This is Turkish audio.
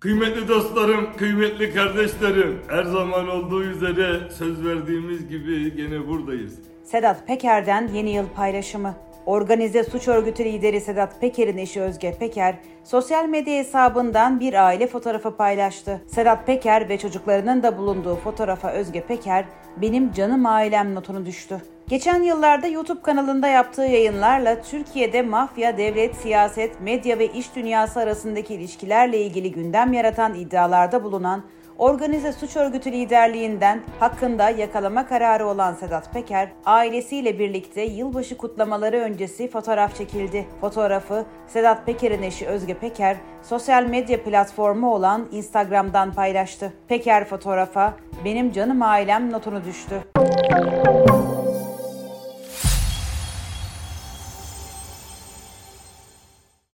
Kıymetli dostlarım, kıymetli kardeşlerim, her zaman olduğu üzere söz verdiğimiz gibi gene buradayız. Sedat Peker'den yeni yıl paylaşımı. Organize suç örgütü lideri Sedat Peker'in eşi Özge Peker, sosyal medya hesabından bir aile fotoğrafı paylaştı. Sedat Peker ve çocuklarının da bulunduğu fotoğrafa Özge Peker, benim canım ailem notunu düştü. Geçen yıllarda YouTube kanalında yaptığı yayınlarla Türkiye'de mafya, devlet, siyaset, medya ve iş dünyası arasındaki ilişkilerle ilgili gündem yaratan iddialarda bulunan organize suç örgütü liderliğinden hakkında yakalama kararı olan Sedat Peker, ailesiyle birlikte yılbaşı kutlamaları öncesi fotoğraf çekildi. Fotoğrafı Sedat Peker'in eşi Özge Peker, sosyal medya platformu olan Instagram'dan paylaştı. Peker fotoğrafa, benim canım ailem notunu düştü.